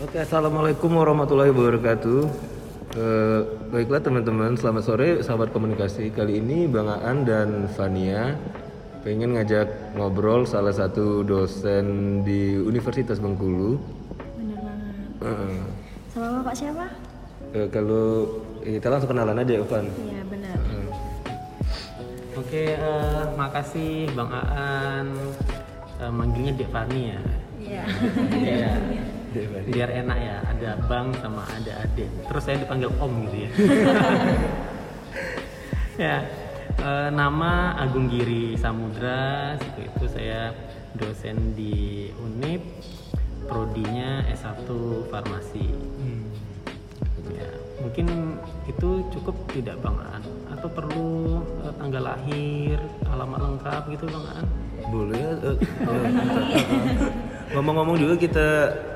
Oke, assalamualaikum warahmatullahi wabarakatuh. Eh, baiklah teman-teman, selamat sore sahabat komunikasi. Kali ini Bang Aan dan Fania pengen ngajak ngobrol salah satu dosen di Universitas Bengkulu. Bener banget. Eh, Sama bapak siapa? eh, kalau kita langsung kenalan aja, Evan. Iya benar. Eh, Oke, eh, makasih Bang Aan. Eh, manggilnya Dek Fani ya. Iya. Iya. Biar enak ya, ada Bang sama ada Adik. Terus saya dipanggil Om gitu ya. ya, eh, nama Agung Giri Samudra. Seperti itu saya dosen di Unip. Prodinya S1 Farmasi. Ya, mungkin itu cukup tidak Bang Aan atau perlu eh, tanggal lahir, alamat lengkap gitu Bang Aan? Boleh ya. eh, eh, Ngomong-ngomong juga kita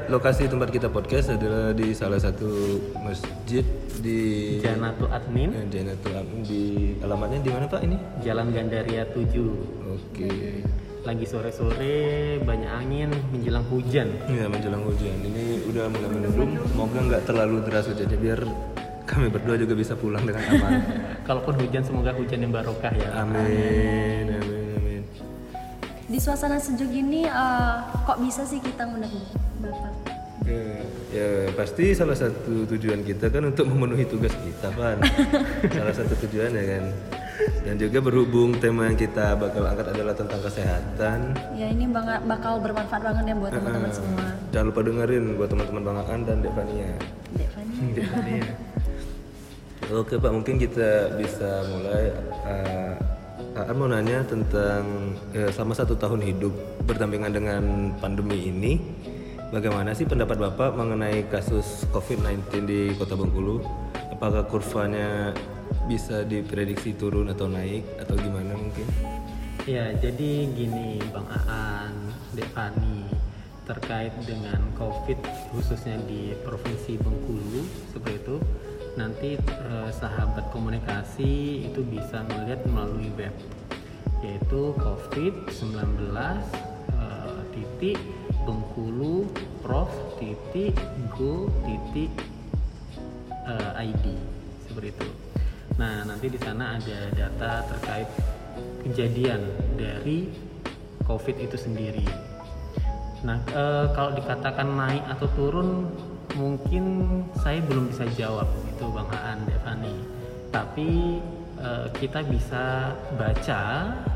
lokasi tempat kita podcast adalah di salah satu masjid di Janatu Admin, Eh, Janatul Amin di alamatnya di mana Pak ini? Jalan Gandaria 7. Oke. Lagi sore-sore banyak angin menjelang hujan. Ya menjelang hujan. Ini udah mulai mendung. Semoga nggak terlalu deras hujannya biar kami berdua juga bisa pulang dengan aman. Kalaupun hujan semoga hujan yang barokah ya. Amin. Amin. Amin. Di suasana sejuk gini, eh, kok bisa sih kita ngundang bapak? Ya, ya pasti salah satu tujuan kita kan untuk memenuhi tugas kita kan. salah satu tujuan ya kan. Dan juga berhubung tema yang kita bakal angkat adalah tentang kesehatan. Ya ini bang- bakal bermanfaat banget ya buat teman-teman semua. Jangan lupa dengerin buat teman-teman Bang Aan dan Devania. Dek Fani. Oke Pak, mungkin kita bisa mulai. Uh, Aan mau nanya tentang ya, selama satu tahun hidup berdampingan dengan pandemi ini, bagaimana sih pendapat Bapak mengenai kasus COVID-19 di Kota Bengkulu? Apakah kurvanya bisa diprediksi turun atau naik atau gimana mungkin? Ya, jadi gini Bang Aan, Dek Fani terkait dengan COVID khususnya di Provinsi Bengkulu seperti itu. Nanti eh, sahabat komunikasi itu bisa melihat melalui web yaitu COVID-19 eh, titik Bengkulu Prof titik go titik eh, ID seperti itu. Nah nanti di sana ada data terkait kejadian dari COVID itu sendiri. Nah eh, kalau dikatakan naik atau turun mungkin saya belum bisa jawab itu Bang Aan Devani. Tapi eh, kita bisa baca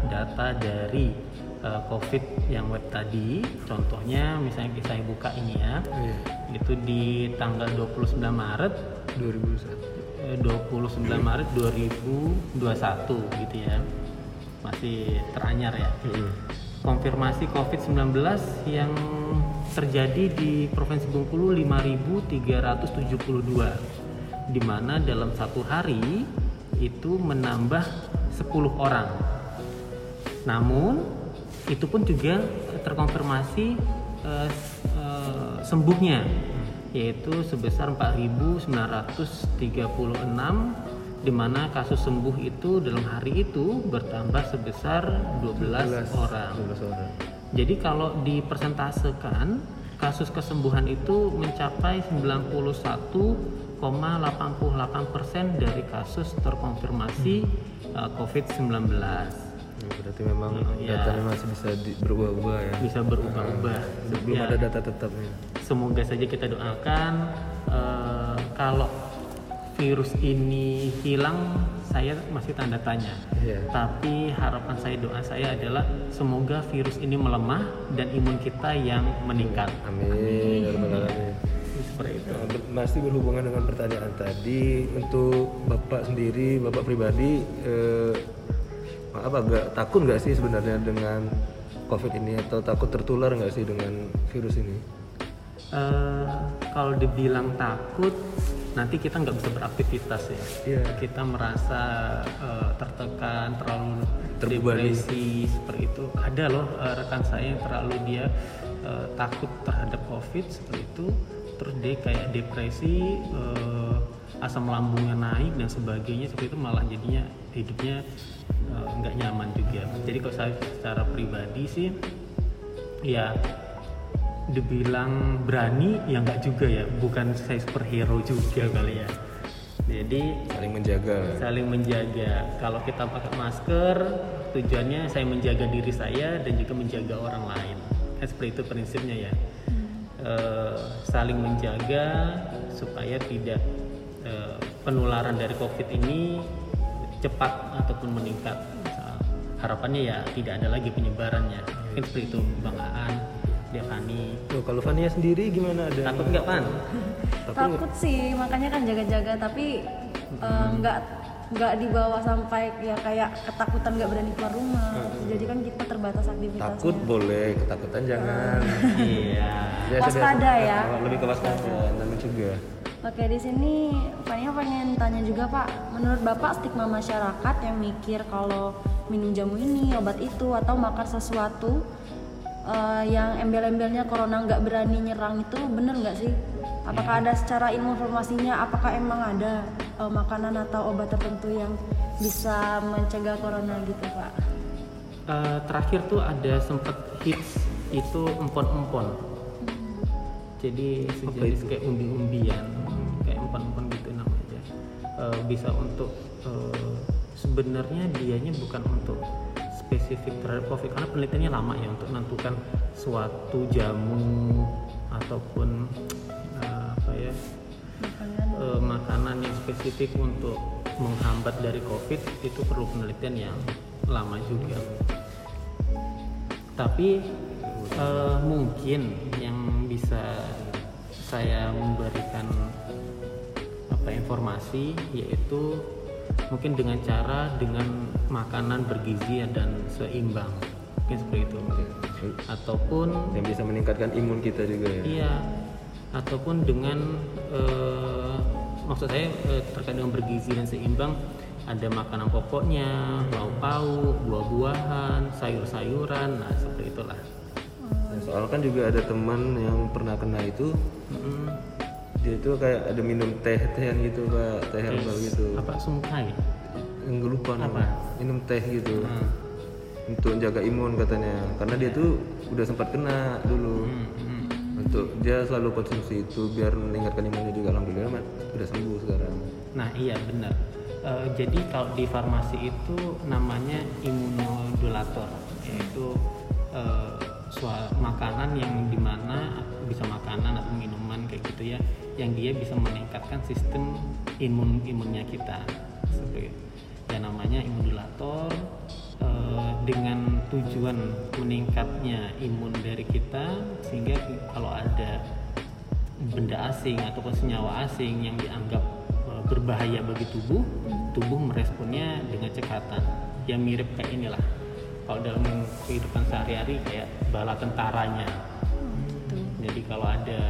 data dari eh, COVID yang web tadi. Contohnya misalnya saya buka ini ya. Iya, Itu di tanggal 29 Maret 2001. eh, 29 Maret 2021 gitu ya masih teranyar ya konfirmasi COVID-19 yang terjadi di Provinsi Bengkulu 5.372 di mana dalam satu hari itu menambah 10 orang namun itu pun juga terkonfirmasi s- eh, sembuhnya yaitu sebesar 4.936 di mana kasus sembuh itu dalam hari itu bertambah sebesar 12, orang. 12 orang. Jadi kalau dipersentasekan kasus kesembuhan itu mencapai 91,88% dari kasus terkonfirmasi eh, COVID-19 Ya, berarti memang Ya. datanya masih bisa di- berubah-ubah ya. bisa berubah-ubah. Belum Ya, ada data tetapnya. Semoga saja kita doakan eh, kalau virus ini hilang, saya masih tanda tanya. Iya. Tapi harapan saya doa saya adalah semoga virus ini melemah dan imun kita yang meningkat. Amin. ya rabbal alamin. Seperti itu. Nah, masih berhubungan dengan pertanyaan tadi untuk bapak sendiri, bapak pribadi, eh, maaf agak takut nggak sih sebenarnya dengan COVID ini atau takut tertular nggak sih dengan virus ini? Eh, kalau dibilang takut, nanti kita nggak bisa beraktivitas ya. Iya. Kita merasa eh, tertekan, terlalu Terbebani. depresi seperti itu. Ada loh eh, rekan saya yang terlalu dia eh, takut terhadap COVID seperti itu, terus dia kayak depresi, eh, asam lambungnya naik dan sebagainya seperti itu malah jadinya hidupnya nggak nyaman juga. Jadi kalau saya secara pribadi sih, ya dibilang berani ya nggak juga ya. Bukan saya superhero juga kali ya. Jadi saling menjaga. saling menjaga. Kalau kita pakai masker tujuannya saya menjaga diri saya dan juga menjaga orang lain. Kan seperti itu prinsipnya ya. Eh, saling menjaga supaya tidak eh, penularan dari covid ini cepat ataupun meningkat. Harapannya ya tidak ada lagi penyebarannya. Kan seperti itu bang Aan Devani Oh, kalau Fania sendiri gimana? Ada takut nggak pan? Takut. Sih, makanya kan jaga-jaga tapi eh, nggak nggak dibawa sampai ya kayak ketakutan nggak berani keluar rumah. Jadi kan kita terbatas aktivitasnya. takut boleh ketakutan jangan. Iya. Ya, Waspada ya. Lebih ke waspada namanya juga Oke di sini Fania pengen tanya juga Pak, menurut Bapak stigma masyarakat yang mikir kalau minum jamu ini, obat itu atau makan sesuatu eh, yang embel-embelnya corona nggak berani nyerang itu bener nggak sih? Apakah ada secara ilmu informasinya? Apakah emang ada eh, makanan atau obat tertentu yang bisa mencegah corona gitu Pak? Eh, terakhir tuh ada sempet hits itu empon-empon jadi sejenis kayak umbi-umbian kayak empon-empon gitu namanya Eh, bisa untuk eh, sebenarnya dianya bukan untuk spesifik terhadap covid karena penelitiannya lama ya untuk menentukan suatu jamu ataupun eh, apa ya Makanan. eh, makanan yang spesifik untuk menghambat dari COVID itu perlu penelitian yang lama juga. Tapi eh, mungkin yang bisa saya memberikan apa informasi yaitu mungkin dengan cara dengan makanan bergizi dan seimbang. Mungkin seperti itu. Ataupun yang bisa meningkatkan imun kita juga ya? Iya, ataupun dengan eh, maksud saya eh, terkait dengan bergizi dan seimbang ada makanan pokoknya, lauk pauk, buah-buahan, sayur-sayuran, nah seperti itulah. Soal kan juga ada teman yang pernah kena itu. Mm-mm. Dia itu kayak ada minum teh tehan gitu pak. Teh herbal gitu. Apa? Sungkai? nggak lupa Apa? minum teh gitu. Hmm. untuk jaga imun katanya. Karena dia tuh udah sempat kena dulu. Hmm, hmm. untuk dia selalu konsumsi itu biar meningkatkan imunnya juga. Alhamdulillah Mat, udah sembuh sekarang. Nah iya benar. Eh, jadi kalau di farmasi itu namanya imunodulator, yaitu sua- makanan yang di mana bisa makanan atau minuman kayak gitu ya, yang dia bisa meningkatkan sistem imun imunnya kita. Seperti. Dan namanya imunodulator eh, dengan tujuan meningkatnya imun dari kita sehingga kalau ada benda asing ataupun senyawa asing yang dianggap uh, berbahaya bagi tubuh, tubuh meresponnya dengan cekatan. Ya mirip kayak inilah. Kalau dalam kehidupan sehari-hari kayak bala tentaranya. Gitu. Jadi kalau ada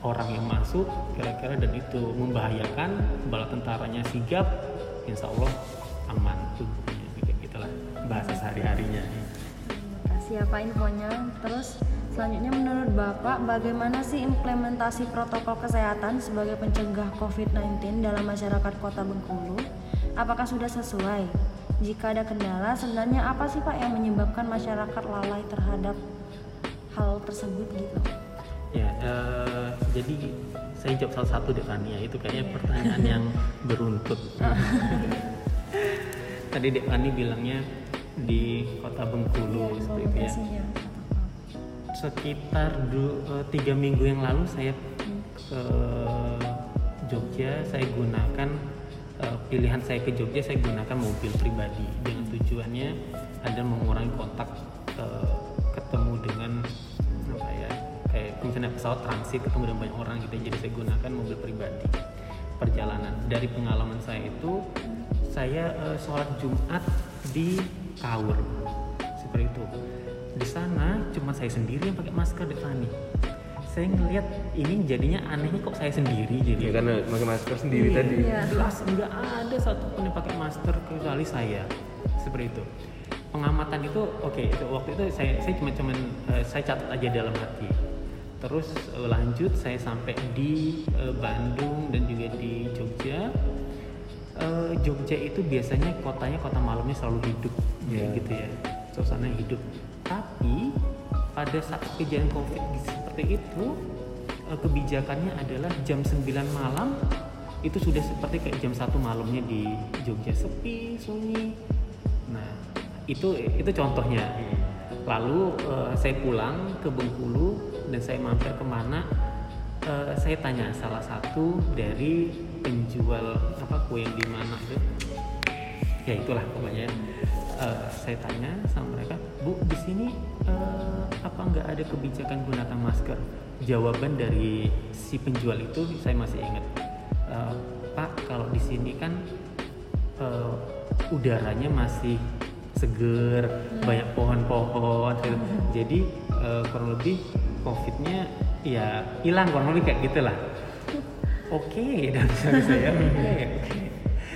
orang yang masuk kira-kira dan itu membahayakan, bala tentaranya sigap, insya Allah aman tubuhnya. Kayak gitulah bahasa sehari-harinya. Kasih ya Pak infonya. Terus selanjutnya menurut Bapak bagaimana sih implementasi protokol kesehatan sebagai pencegah COVID-19 dalam masyarakat Kota Bengkulu? Apakah sudah sesuai? Jika ada kendala, sebenarnya apa sih Pak yang menyebabkan masyarakat lalai terhadap hal tersebut gitu? Ya, eh, jadi saya jawab salah satu deh Fania itu kayaknya pertanyaan yang beruntut. Tadi Dek Fani bilangnya di kota Bengkulu Iya, seperti itu ya. Sekitar du- eh, tiga minggu yang lalu saya ke Jogja, saya gunakan eh, pilihan saya ke Jogja, saya gunakan mobil pribadi dengan tujuannya ada mengurangi kontak eh, ketemu dengan ya misalnya pesawat transit ketemu dengan banyak orang gitu jadi saya gunakan mobil pribadi. Perjalanan. Dari pengalaman saya itu saya eh, sholat Jumat di Kaur. Seperti itu. Di sana cuma saya sendiri yang pakai masker Devani saya ngelihat ini jadinya anehnya kok saya sendiri jadi. Ya karena pakai masker sendiri Iya, tadi. Iya. jelas nggak ada satupun yang pakai masker kecuali saya. Seperti itu. Pengamatan itu oke itu waktu itu saya saya cuma cuman eh, saya catat aja dalam hati terus eh, lanjut saya sampai di eh, Bandung dan juga di Jogja. Eh, Jogja itu biasanya kotanya kota malamnya selalu hidup kayak Iya. gitu ya. Suasana hidup. Tapi pada saat kejadian covid seperti itu eh, kebijakannya adalah jam 9 malam itu sudah seperti kayak jam satu malamnya di Jogja. Sepi sunyi. Nah itu itu contohnya. Lalu eh, saya pulang ke Bengkulu dan saya mampir ke mana eh, saya tanya salah satu dari penjual apa kue yang di mana itu. Ya itulah pokoknya. Eh, saya tanya sama mereka bu di sini eh, apa nggak ada kebijakan gunakan masker? Jawaban dari si penjual itu saya masih ingat. "Eh, pak kalau di sini kan eh, udaranya masih seger banyak pohon-pohon gitu. jadi eh, kurang lebih covidnya ya hilang kurang lebih kayak gitulah. Oke dan saya oke oke.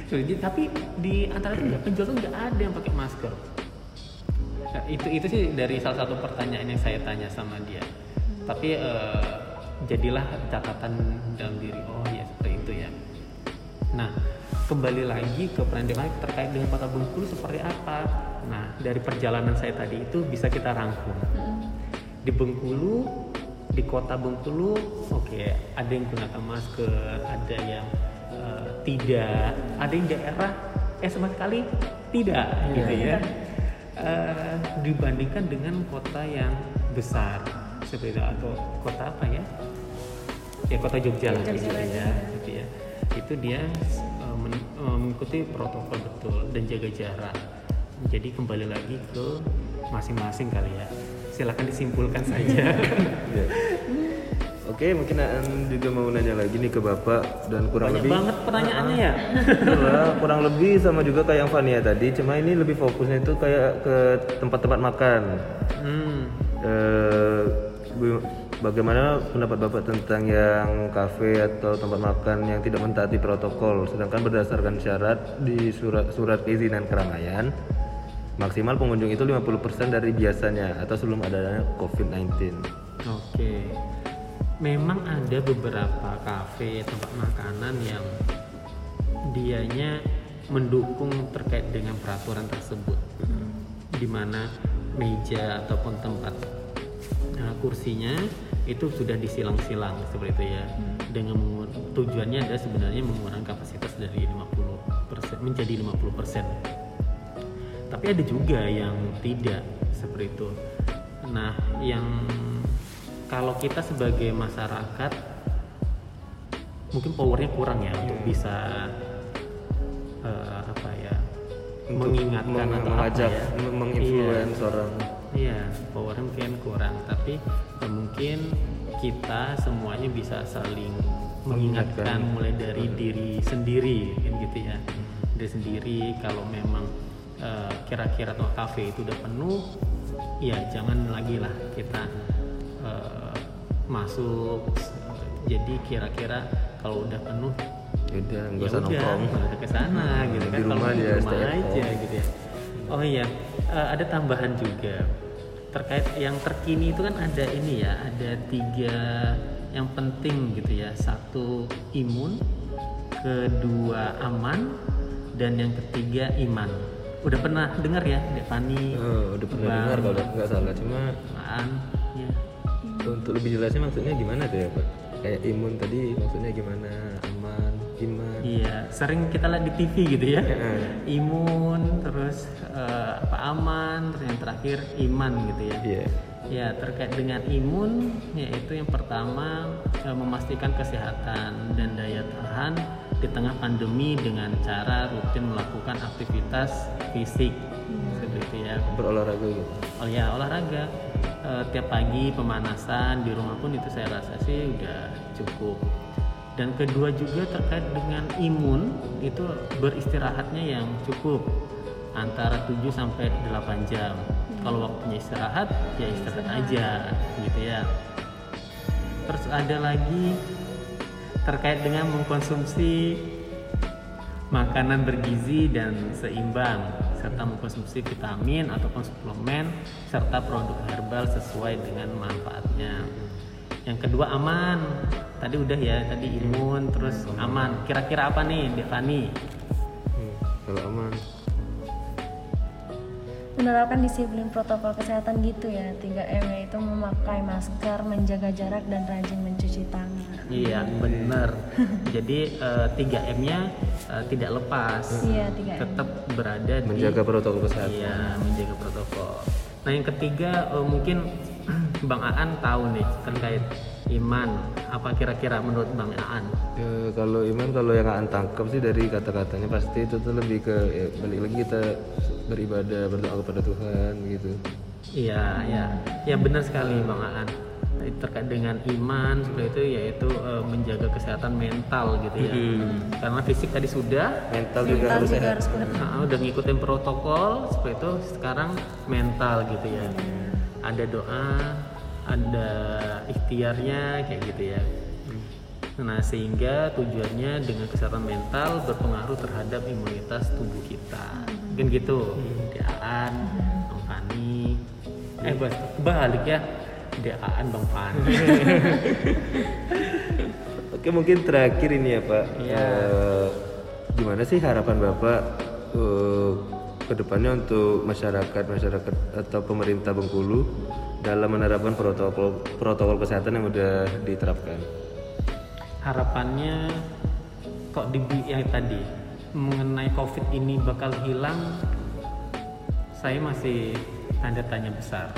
Jadi, tapi di antara itu penjual tuh nggak ada yang pakai masker. Nah, itu itu sih dari salah satu pertanyaan yang saya tanya sama dia. Tapi eh, jadilah catatan dalam diri oh ya seperti itu ya. Nah kembali lagi ke pendidikan terkait dengan kota Bengkulu seperti apa? Nah dari perjalanan saya tadi itu bisa kita rangkum di Bengkulu di kota Bengkulu oke ada yang gunakan masker ada yang eh, tidak ada yang daerah eh sama sekali tidak gitu ya. Eh, dibandingkan dengan kota yang besar seperti itu atau kota apa ya? Ya kota Jogja lah gitu ya gitu ya. Itu dia men- eh, mengikuti protokol betul dan jaga jarak. Jadi kembali lagi ke masing-masing kali ya silakan disimpulkan saja Ya. Oke, mungkin Aan juga mau nanya lagi nih ke Bapak dan kurang banyak lebih banget pertanyaannya ya Itulah, kurang lebih sama juga kayak yang Fania tadi, cuma ini lebih fokusnya itu kayak ke tempat-tempat makan. hmm. Eh, bu- bagaimana pendapat Bapak tentang yang kafe atau tempat makan yang tidak mentaati protokol, sedangkan berdasarkan syarat di surat surat keizinan keramaian maksimal pengunjung itu 50% dari biasanya atau sebelum adanya COVID-19. Oke, memang ada beberapa kafe tempat makanan yang dianya mendukung terkait dengan peraturan tersebut, di mana meja ataupun tempat nah, kursinya itu sudah disilang-silang seperti itu ya, dengan tujuannya adalah sebenarnya mengurangi kapasitas dari 50% menjadi 50%. Tapi ada juga yang tidak seperti itu. Nah, yang kalau kita sebagai masyarakat mungkin powernya kurang ya untuk bisa eh, apa ya Untuk mengingatkan meng- atau mengajak, apa ya meng- menginfluence Iya. orang. Iya, powernya mungkin kurang, tapi eh, mungkin kita semuanya bisa saling mengingatkan mulai dari diri sendiri, kan gitu ya. Diri sendiri kalau memang eh, kira-kira tuh kafe itu udah penuh, ya jangan lagi lah kita eh, masuk. Jadi kira-kira kalau udah penuh Yaudah, ya usah udah nongkrong. nggak usah ke sana gitu Di kan rumah kalau di rumah at aja home. gitu ya oh iya eh, ada tambahan juga terkait yang terkini itu kan ada ini ya ada tiga yang penting gitu ya satu imun kedua aman dan yang ketiga iman udah pernah dengar ya Dek Fani Oh, udah pernah dengar kalau nggak salah, cuma Aan ya untuk lebih jelasnya maksudnya gimana tuh ya Pak? Kayak imun tadi maksudnya gimana? Aman, iman. Iya, sering kita lihat di TV gitu ya. Heeh. Imun, terus eh, apa aman, terus yang terakhir iman gitu ya. Iya. Ya terkait dengan imun, yaitu yang pertama eh, memastikan kesehatan dan daya tahan di tengah pandemi dengan cara rutin melakukan aktivitas fisik seperti itu ya. Berolahraga gitu. Oh ya olahraga Eh, tiap pagi pemanasan di rumah pun itu saya rasa sih udah cukup. Dan kedua juga terkait dengan imun itu beristirahatnya yang cukup antara 7 sampai 8 jam. Kalau waktunya istirahat ya istirahat aja gitu ya. Terus ada lagi terkait dengan mengkonsumsi makanan bergizi dan seimbang serta mengkonsumsi vitamin ataupun suplemen serta produk herbal sesuai dengan manfaatnya. Yang kedua aman. Tadi udah ya, tadi imun terus aman. Kira-kira apa nih, Devani? Hmm, kalau aman. menerapkan disiplin protokol kesehatan gitu ya 3M yaitu memakai masker, menjaga jarak dan rajin mencuci tangan. Iya benar. Jadi eh, 3M-nya eh, tidak lepas. Iya 3M. Tetap berada di menjaga protokol kesehatan. Iya, menjaga protokol. Nah, yang ketiga eh, mungkin Bang Aan tahu nih terkait iman. Apa kira-kira menurut Bang Aan? Ya, kalau iman kalau yang aan tangkap sih dari kata-katanya pasti itu tuh lebih ke ya, balik lagi kita beribadah berdoa kepada Tuhan gitu. Iya, ya. Ya benar sekali Bang Aan. Terkait dengan iman seperti itu yaitu eh, menjaga kesehatan mental gitu ya. Karena fisik tadi sudah Mental juga Mental harus juga sehat. harus. Nah, udah ngikutin protokol seperti itu sekarang mental gitu ya. Ada doa ada ikhtiarnya kayak gitu ya. Nah sehingga tujuannya dengan kesehatan mental berpengaruh terhadap imunitas tubuh kita. Mungkin gitu. Deaan Bang Fani. Eh balik ya Deaan Bang Fani Oke mungkin terakhir ini ya Pak. Iya. Eh, gimana sih harapan Bapak eh, ke depannya untuk masyarakat masyarakat atau pemerintah Bengkulu dalam menerapkan protokol protokol kesehatan yang udah diterapkan? harapannya kok di yang tadi mengenai covid ini bakal hilang saya masih tanda tanya besar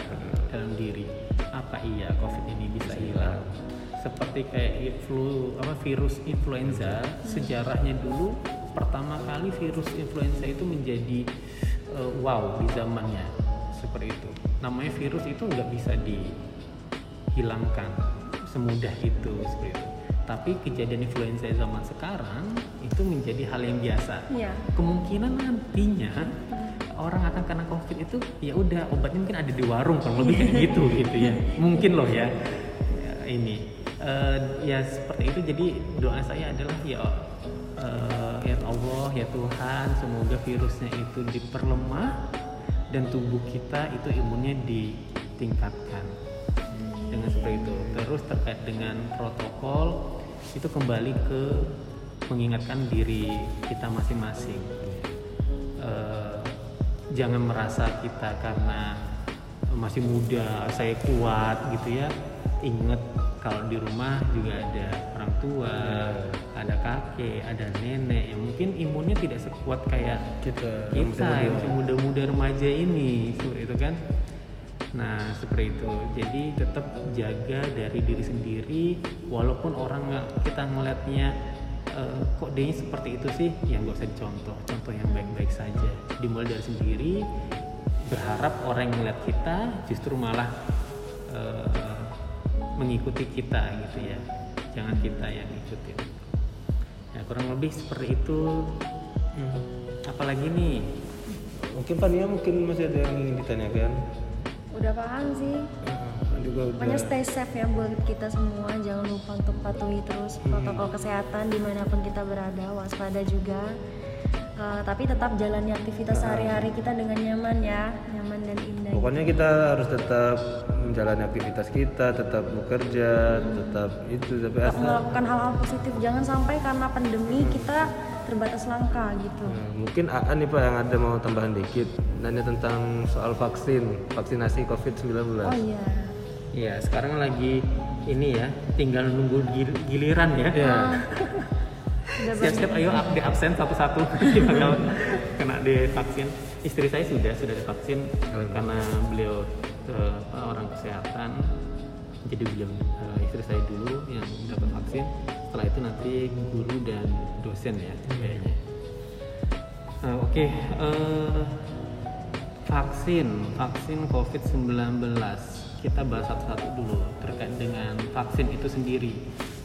dalam diri apa iya covid ini bisa hilang? seperti kayak flu apa virus influenza sejarahnya dulu pertama kali virus influenza itu menjadi eh, wow di zamannya seperti itu. Namanya virus itu nggak bisa dihilangkan semudah itu seperti itu. Tapi kejadian influenza zaman sekarang itu menjadi hal yang biasa. Iya. kemungkinan nantinya orang akan kena covid itu ya udah obatnya mungkin ada di warung kalau lebih kayak gitu gitu ya. Mungkin loh ya, Ya, ini. Eh, ya seperti itu. Jadi doa saya adalah ya eh, ya Allah ya Tuhan semoga virusnya itu diperlemah dan tubuh kita itu imunnya ditingkatkan. Dengan seperti itu. Terus terkait dengan protokol itu kembali ke mengingatkan diri kita masing-masing. Eh, jangan merasa kita karena masih muda saya kuat gitu ya. Ingat kalau di rumah juga ada orang tua ada kakek ada nenek yang mungkin imunnya tidak sekuat kayak Kita kita yang masih muda-muda. remaja ini seperti itu kan. Nah seperti itu. Jadi tetap jaga dari diri sendiri walaupun orang nggak kita ngeliatnya eh, kok dia seperti itu sih? Ya nggak usah dicontoh. Contoh yang baik-baik saja. Dimulai dari sendiri berharap orang yang ngeliat kita justru malah eh, mengikuti kita gitu ya. Jangan kita yang ngikutin. Ya kurang lebih seperti itu. Apalagi nih? Mungkin Pania mungkin masih ada yang ingin ditanyakan. Udah paham sih. Juga udah. Stay safe ya buat kita semua. Jangan lupa untuk patuhi terus protokol kesehatan di mana pun kita berada. Waspada juga. Eh, tapi tetap jalani aktivitas sehari-hari kita dengan nyaman ya, nyaman dan indah. Pokoknya kita harus tetap menjalani aktivitas kita, tetap bekerja, tetap itu tapi Tetap asal melakukan hal-hal positif. Jangan sampai karena pandemi kita terbatas langkah gitu. Nah, mungkin Aan nih Pak yang ada mau tambahan dikit nanya tentang soal vaksin, vaksinasi COVID-19. Oh iya. Ya sekarang lagi ini ya tinggal nunggu gil- giliran ya. Iya. Siap-siap ayo di absen satu-satu. Bakal kena divaksin. Istri saya sudah sudah divaksin karena beliau eh, orang kesehatan. Jadi beliau eh, istri saya dulu yang dapat vaksin. Setelah itu nanti guru dan dosen ya kayaknya. Eh, oke eh, vaksin vaksin COVID-19 kita bahas satu-satu dulu terkait dengan vaksin itu sendiri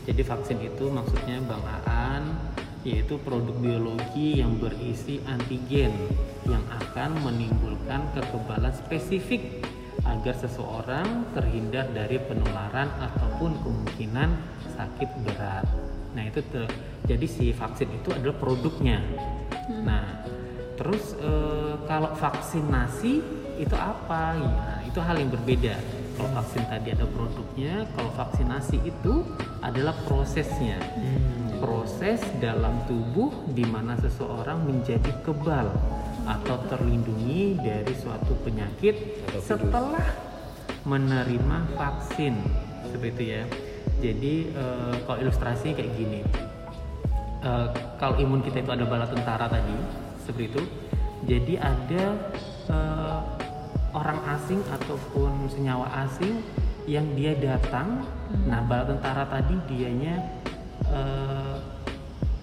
jadi vaksin itu maksudnya Bang Aan yaitu produk biologi yang berisi antigen yang akan menimbulkan kekebalan spesifik agar seseorang terhindar dari penularan ataupun kemungkinan sakit berat. Nah, itu ter- jadi si vaksin itu adalah produknya. Nah, terus eh, kalau vaksinasi itu apa? Ya, itu hal yang berbeda. Kalau vaksin tadi ada produknya, kalau vaksinasi itu adalah prosesnya. Proses dalam tubuh di mana seseorang menjadi kebal atau terlindungi dari suatu penyakit setelah menerima vaksin. Seperti itu ya. Jadi eh, kalau ilustrasinya kayak gini, Eh, kalau imun kita itu ada bala tentara tadi seperti itu, jadi ada eh, orang asing ataupun senyawa asing yang dia datang, nah bala tentara tadi dianya eh,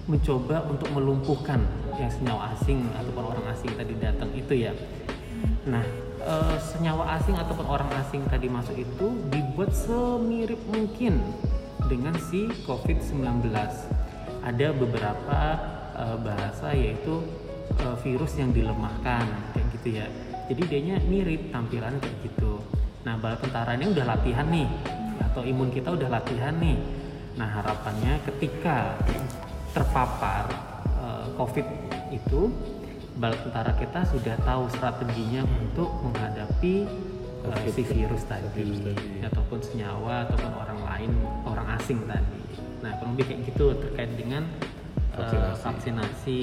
mencoba untuk melumpuhkan yang senyawa asing ataupun orang asing tadi datang itu ya. Nah, eh, senyawa asing ataupun orang asing tadi masuk itu dibuat semirip mungkin dengan si COVID-19. Ada beberapa eh, bahasa yaitu eh, virus yang dilemahkan kayak gitu ya. Jadi dianya mirip tampilannya kayak gitu. Nah, bala tentara ini udah latihan nih atau imun kita udah latihan nih. Nah, harapannya ketika terpapar eh, COVID itu bala tentara kita sudah tahu strateginya untuk menghadapi COVID, si virus tadi, virus tadi. ataupun senyawa ataupun orang lain orang asing tadi. Nah kurang lebih kayak gitu terkait dengan eh, Vaksinasi. vaksinasi.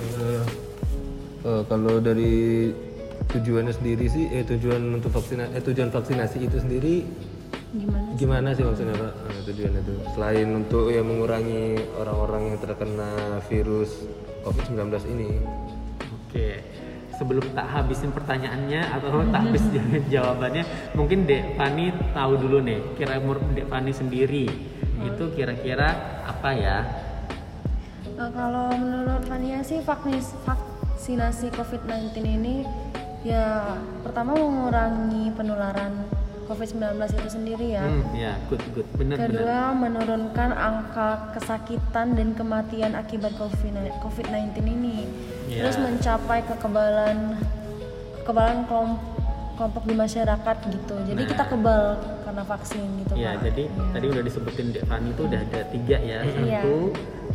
Eh, eh, kalau dari tujuannya sendiri sih, eh tujuan untuk vaksinasi, eh tujuan vaksinasi itu sendiri Gimana? gimana sih maksudnya pak? Eh, tujuannya itu selain untuk ya mengurangi orang-orang yang terkena virus COVID-19 ini. Oke, sebelum tak habisin pertanyaannya atau tak habis jawabannya, mungkin Dek Fani tahu dulu nih, kira menurut Dek Fani sendiri itu kira-kira apa ya? Eh, kalau menurut Fania sih vaknis- vaksinasi COVID-19 ini ya pertama mengurangi penularan COVID-19 itu sendiri ya. Hmm, ya, good, good, benar, benar. Kedua, menurunkan angka kesakitan dan kematian akibat COVID- COVID-19 ini. Ya. Terus mencapai kekebalan kekebalan kelom- kelompok di masyarakat gitu. Jadi Nah. kita kebal karena vaksin gitu Ya, Pak. jadi Iya. tadi udah disebutin Dek Fani itu udah ada tiga ya. Iya. Satu,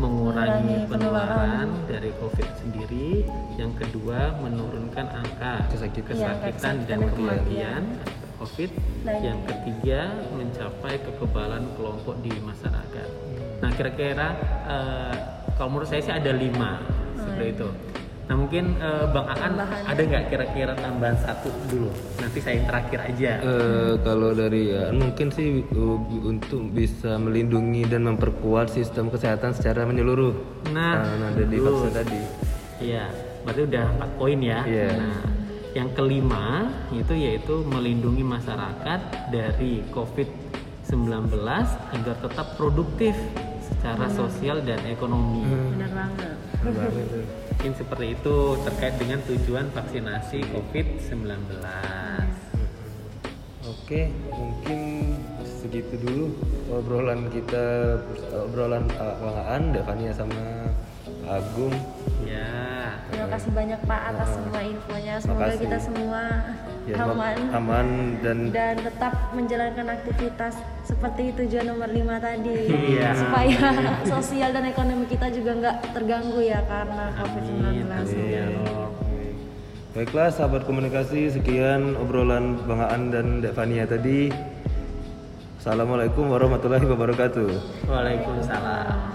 mengurangi Mengurangi penularan dari COVID sendiri. Yang kedua, menurunkan angka Kesakitan. Iya, kesakitan dan kematian akibat COVID. Nah, Yang ketiga, mencapai kekebalan kelompok di masyarakat. Nah, kira-kira eh, kalau menurut saya sih ada lima seperti itu. Nah, mungkin eh, Bang Aan Tambahan. ada nggak kira-kira tambahan satu dulu? Nanti saya yang terakhir aja. Eh, kalau dari ya mungkin sih uh, untuk bisa melindungi dan memperkuat sistem kesehatan secara menyeluruh. Nah, Karena ada di vaksin tadi. Iya, berarti udah 4 poin ya. Iya. Nah, yang kelima itu yaitu melindungi masyarakat dari COVID-19 agar tetap produktif secara sosial dan ekonomi. Benar banget. Mungkin seperti itu terkait dengan tujuan vaksinasi COVID-19. Oke, mungkin segitu dulu obrolan kita obrolan Bang Aan, Devania sama Agung. Ya. Terima kasih banyak Pak atas semua infonya. Semoga Makasih. kita semua Ya, aman aman dan dan tetap menjalankan aktivitas seperti tujuan nomor 5 tadi Iya. supaya sosial dan ekonomi kita juga nggak terganggu ya karena Amin. COVID-19 Amin ya Rob. Baiklah sahabat komunikasi, sekian obrolan Bang Aan dan Devania tadi. Assalamualaikum warahmatullahi wabarakatuh. Waalaikumsalam.